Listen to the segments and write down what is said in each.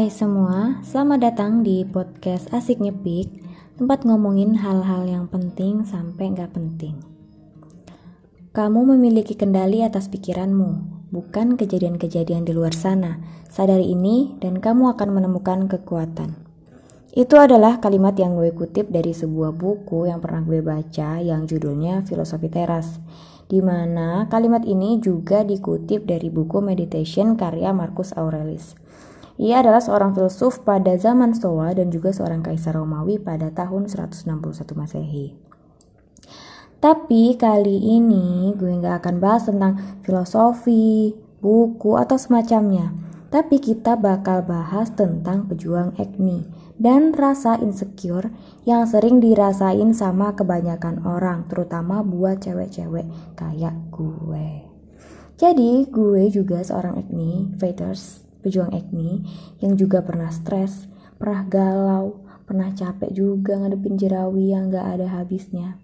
Hai semua, selamat datang di podcast Asik Nyepik Tempat ngomongin hal-hal yang penting sampai nggak penting. Kamu memiliki kendali atas pikiranmu Bukan kejadian-kejadian di luar sana. Sadari ini dan kamu akan menemukan kekuatan. Itu adalah kalimat yang gue kutip dari sebuah buku yang pernah gue baca yang judulnya Filosofi Teras di mana kalimat ini juga dikutip dari buku Meditation karya Marcus Aurelius. Ia adalah seorang filsuf pada zaman Stoa dan juga seorang kaisar Romawi pada tahun 161 Masehi. Tapi kali ini gue nggak akan bahas tentang filosofi, buku, atau semacamnya. Tapi kita bakal bahas tentang pejuang Agni dan rasa insecure yang sering dirasain sama kebanyakan orang, terutama buat cewek-cewek kayak gue. Jadi, gue juga seorang acne fighters, pejuang acne yang juga pernah stres, pernah galau, pernah capek juga ngadepin jerawi yang gak ada habisnya.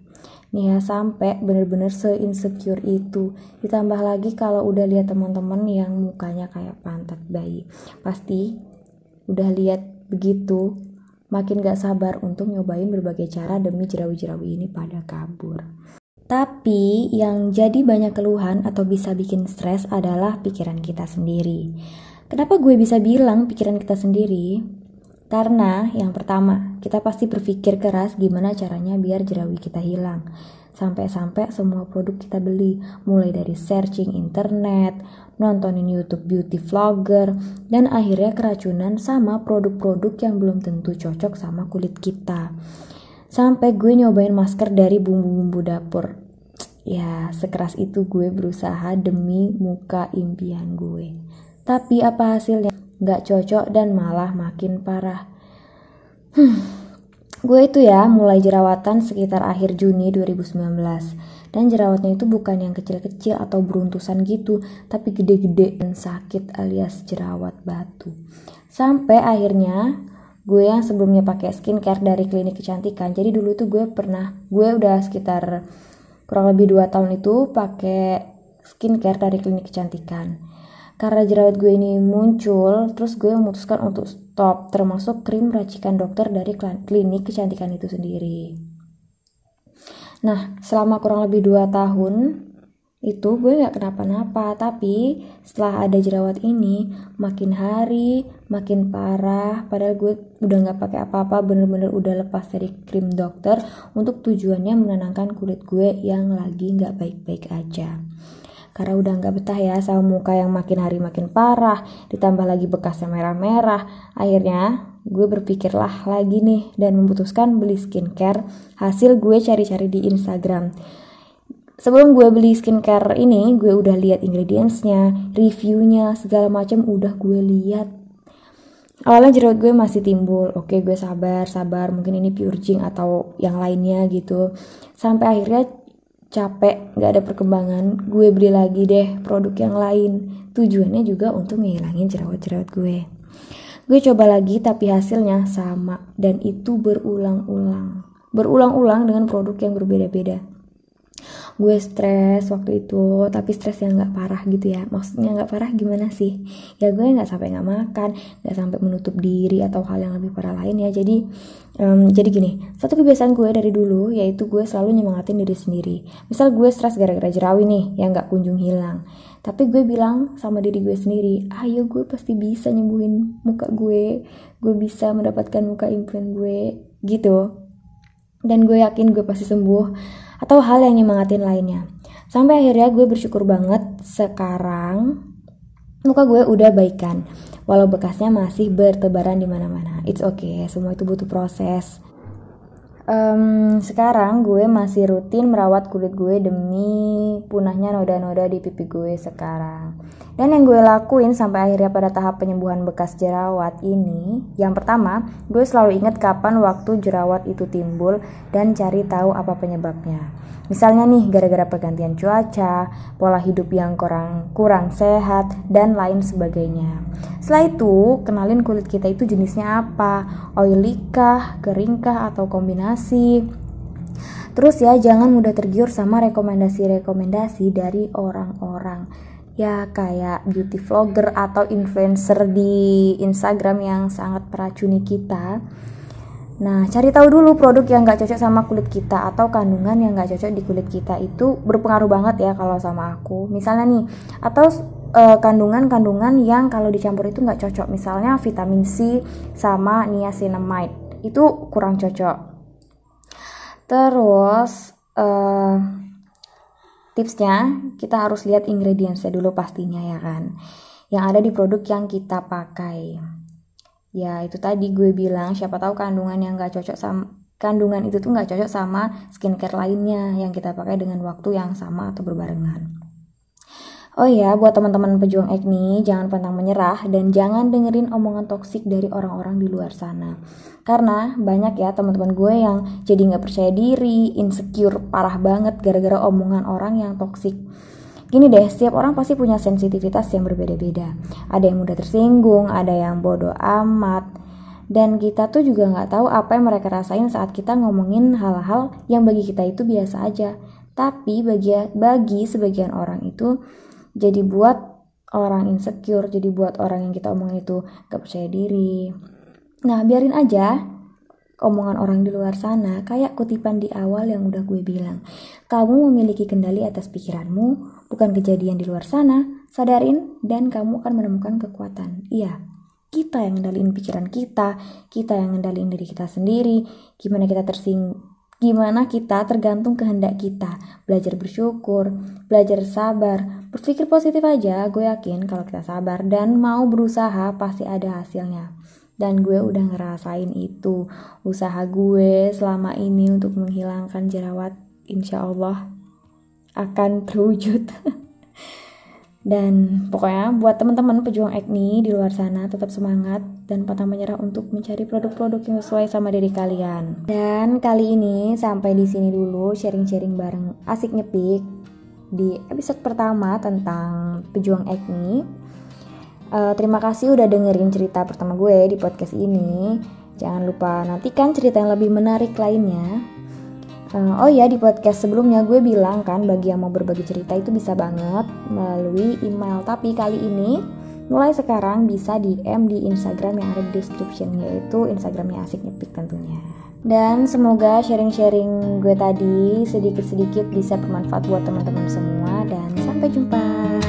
Nih ya sampai bener-bener se-insecure itu. Ditambah lagi kalau udah lihat teman-teman yang mukanya kayak pantat bayi. Pasti udah lihat begitu makin gak sabar untuk nyobain berbagai cara demi jerawi-jerawi ini pada kabur. Tapi yang jadi banyak keluhan atau bisa bikin stres adalah pikiran kita sendiri. Kenapa gue bisa bilang pikiran kita sendiri? Karena yang pertama, kita pasti berpikir keras gimana caranya biar jerawi kita hilang. Sampai-sampai semua produk kita beli, mulai dari searching internet, nontonin YouTube beauty vlogger, dan akhirnya keracunan sama produk-produk yang belum tentu cocok sama kulit kita. Sampai gue nyobain masker dari bumbu-bumbu dapur. Ya, sekeras itu gue berusaha demi muka impian gue. Tapi apa hasilnya? Gak cocok dan malah makin parah. Hmm, gue itu ya mulai jerawatan sekitar akhir Juni 2019 dan jerawatnya itu bukan yang kecil-kecil atau beruntusan gitu, tapi gede-gede dan sakit alias jerawat batu. Sampai akhirnya gue yang sebelumnya pakai skincare dari klinik kecantikan. Jadi dulu tuh gue pernah, gue udah sekitar kurang lebih 2 tahun itu pakai skincare dari klinik kecantikan. Karena jerawat gue ini muncul, terus gue memutuskan untuk stop, termasuk krim racikan dokter dari klinik kecantikan itu sendiri. Nah, selama kurang lebih 2 tahun itu gue gak kenapa-napa tapi setelah ada jerawat ini makin hari makin parah padahal gue udah gak pakai apa-apa bener-bener udah lepas dari krim dokter untuk tujuannya menenangkan kulit gue yang lagi gak baik-baik aja karena udah nggak betah ya sama muka yang makin hari makin parah ditambah lagi bekasnya merah-merah. Akhirnya gue berpikirlah lagi nih dan memutuskan beli skincare. Hasil gue cari-cari di Instagram. Sebelum gue beli skincare ini gue udah lihat ingredientsnya reviewnya segala macam udah gue lihat. Awalnya jerawat gue masih timbul. Oke gue sabar sabar mungkin ini purging atau yang lainnya gitu. Sampai akhirnya capek gak ada perkembangan gue beli lagi deh produk yang lain. Tujuannya juga untuk ngilangin jerawat-jerawat gue. Gue coba lagi tapi hasilnya sama dan itu berulang-ulang. Berulang-ulang dengan produk yang berbeda-beda gue stres waktu itu tapi stres yang nggak parah gitu ya. Maksudnya nggak parah gimana sih? Ya gue nggak sampai nggak makan nggak sampai menutup diri atau hal yang lebih parah lain ya. Jadi um, jadi gini satu kebiasaan gue dari dulu yaitu gue selalu nyemangatin diri sendiri. Misal gue stres gara-gara jerawat nih yang nggak kunjung hilang. Tapi gue bilang sama diri gue sendiri ayo gue pasti bisa nyembuhin muka gue gue bisa mendapatkan muka impian gue gitu. Dan gue yakin gue pasti sembuh atau hal yang nyemangatin lainnya. Sampai akhirnya gue bersyukur banget sekarang muka gue udah baikan. Walau bekasnya masih bertebaran di mana-mana. It's okay, semua itu butuh proses. Um, sekarang gue masih rutin merawat kulit gue demi punahnya noda-noda di pipi gue sekarang. Dan yang gue lakuin sampai akhirnya pada tahap penyembuhan bekas jerawat ini, yang pertama, gue selalu ingat kapan waktu jerawat itu timbul dan cari tahu apa penyebabnya. Misalnya nih, gara-gara pergantian cuaca, pola hidup yang kurang kurang sehat, dan lain sebagainya. Setelah itu, kenalin kulit kita itu jenisnya apa, oily kah, kering kah, atau kombinasi. Terus ya, jangan mudah tergiur sama rekomendasi-rekomendasi dari orang-orang. Ya kayak beauty vlogger atau influencer di Instagram yang sangat meracuni kita Nah, cari tahu dulu produk yang nggak cocok sama kulit kita atau kandungan yang nggak cocok di kulit kita itu berpengaruh banget ya kalau sama aku. Misalnya nih, atau kandungan kandungan-kandungan yang kalau dicampur itu nggak cocok. Misalnya vitamin C sama niacinamide itu kurang cocok. Terus uh, tipsnya kita harus lihat ingredientsnya dulu pastinya ya kan, yang ada di produk yang kita pakai ya itu tadi gue bilang siapa tahu kandungan yang gak cocok sama kandungan itu tuh nggak cocok sama skincare lainnya yang kita pakai dengan waktu yang sama atau berbarengan. Oh iya, buat teman-teman pejuang acne, jangan pantang menyerah dan jangan dengerin omongan toksik dari orang-orang di luar sana. Karena banyak ya teman-teman gue yang jadi nggak percaya diri, insecure parah banget gara-gara omongan orang yang toksik. Gini deh, setiap orang pasti punya sensitivitas yang berbeda-beda. Ada yang mudah tersinggung, ada yang bodoh amat, dan kita tuh juga nggak tahu apa yang mereka rasain saat kita ngomongin hal-hal yang bagi kita itu biasa aja. Tapi bagi bagi sebagian orang itu jadi buat orang insecure, jadi buat orang yang kita omongin itu gak percaya diri. Nah, biarin aja omongan orang di luar sana, kayak kutipan di awal yang udah gue bilang. Kamu memiliki kendali atas pikiranmu, bukan kejadian di luar sana. Sadarin dan kamu akan menemukan kekuatan. Iya, kita yang ngendaliin pikiran kita, kita yang ngendaliin diri kita sendiri, gimana kita tersing gimana kita tergantung kehendak kita. Belajar bersyukur, belajar sabar, berpikir positif aja, gue yakin kalau kita sabar dan mau berusaha pasti ada hasilnya. Dan gue udah ngerasain itu. Usaha gue selama ini untuk menghilangkan jerawat insya Allah akan terwujud dan pokoknya buat teman-teman pejuang acne di luar sana tetap semangat dan pantang menyerah untuk mencari produk-produk yang sesuai sama diri kalian dan kali ini sampai di sini dulu sharing-sharing bareng asik nyepik di episode pertama tentang pejuang acne Uh, terima kasih udah dengerin cerita pertama gue di podcast ini. Jangan lupa nantikan cerita yang lebih menarik lainnya. Uh, oh ya di podcast sebelumnya gue bilang kan bagi yang mau berbagi cerita itu bisa banget melalui email. Tapi kali ini mulai sekarang bisa DM di Instagram yang ada di description yaitu Instagramnya asik nyepik tentunya. Dan semoga sharing-sharing gue tadi sedikit-sedikit bisa bermanfaat buat teman-teman semua dan sampai jumpa.